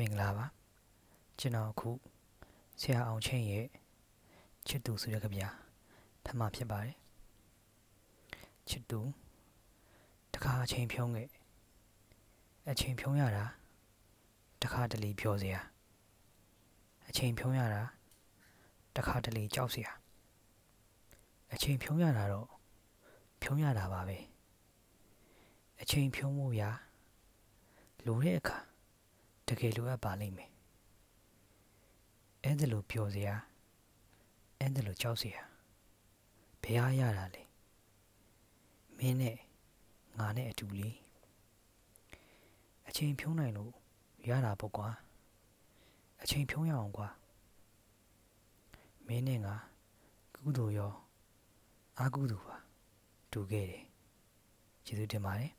မင်္ဂလာပါကျွန်တော်အခုဆရာအောင်ချင်းရဲ့ချစ်သူဆိုတဲ့ကြပြထမဖြစ်ပါတယ်ချစ်သူတခါအချိန်ဖြုံးခဲ့အချိန်ဖြုံးရတာတခါတလေပြောစရာအချိန်ဖြုံးရတာတခါတလေကြောက်စရာအချိန်ဖြုံးရတာတော့ဖြုံးရတာပါပဲအချိန်ဖြုံးမှုရာလိုတဲ့အခါ တကယ်လိုအပ်ပါလိမ့်မယ်အဲ့ဒါလိုပြောစရာအဲ့ဒါလိုကြောက်စရာဘယ်အားရတာလဲမင်းနဲ့ငါနဲ့အတူလေးအချိန်ဖြုံးနိုင်လို့ရတာပေါ့ကွာအချိန်ဖြုံးရအောင်ကွာမင်းနဲ့ငါကုသိုလ်ရောအာကုသိုလ်ပါတူခဲ့တယ်ကျေးဇူးတင်ပါတယ်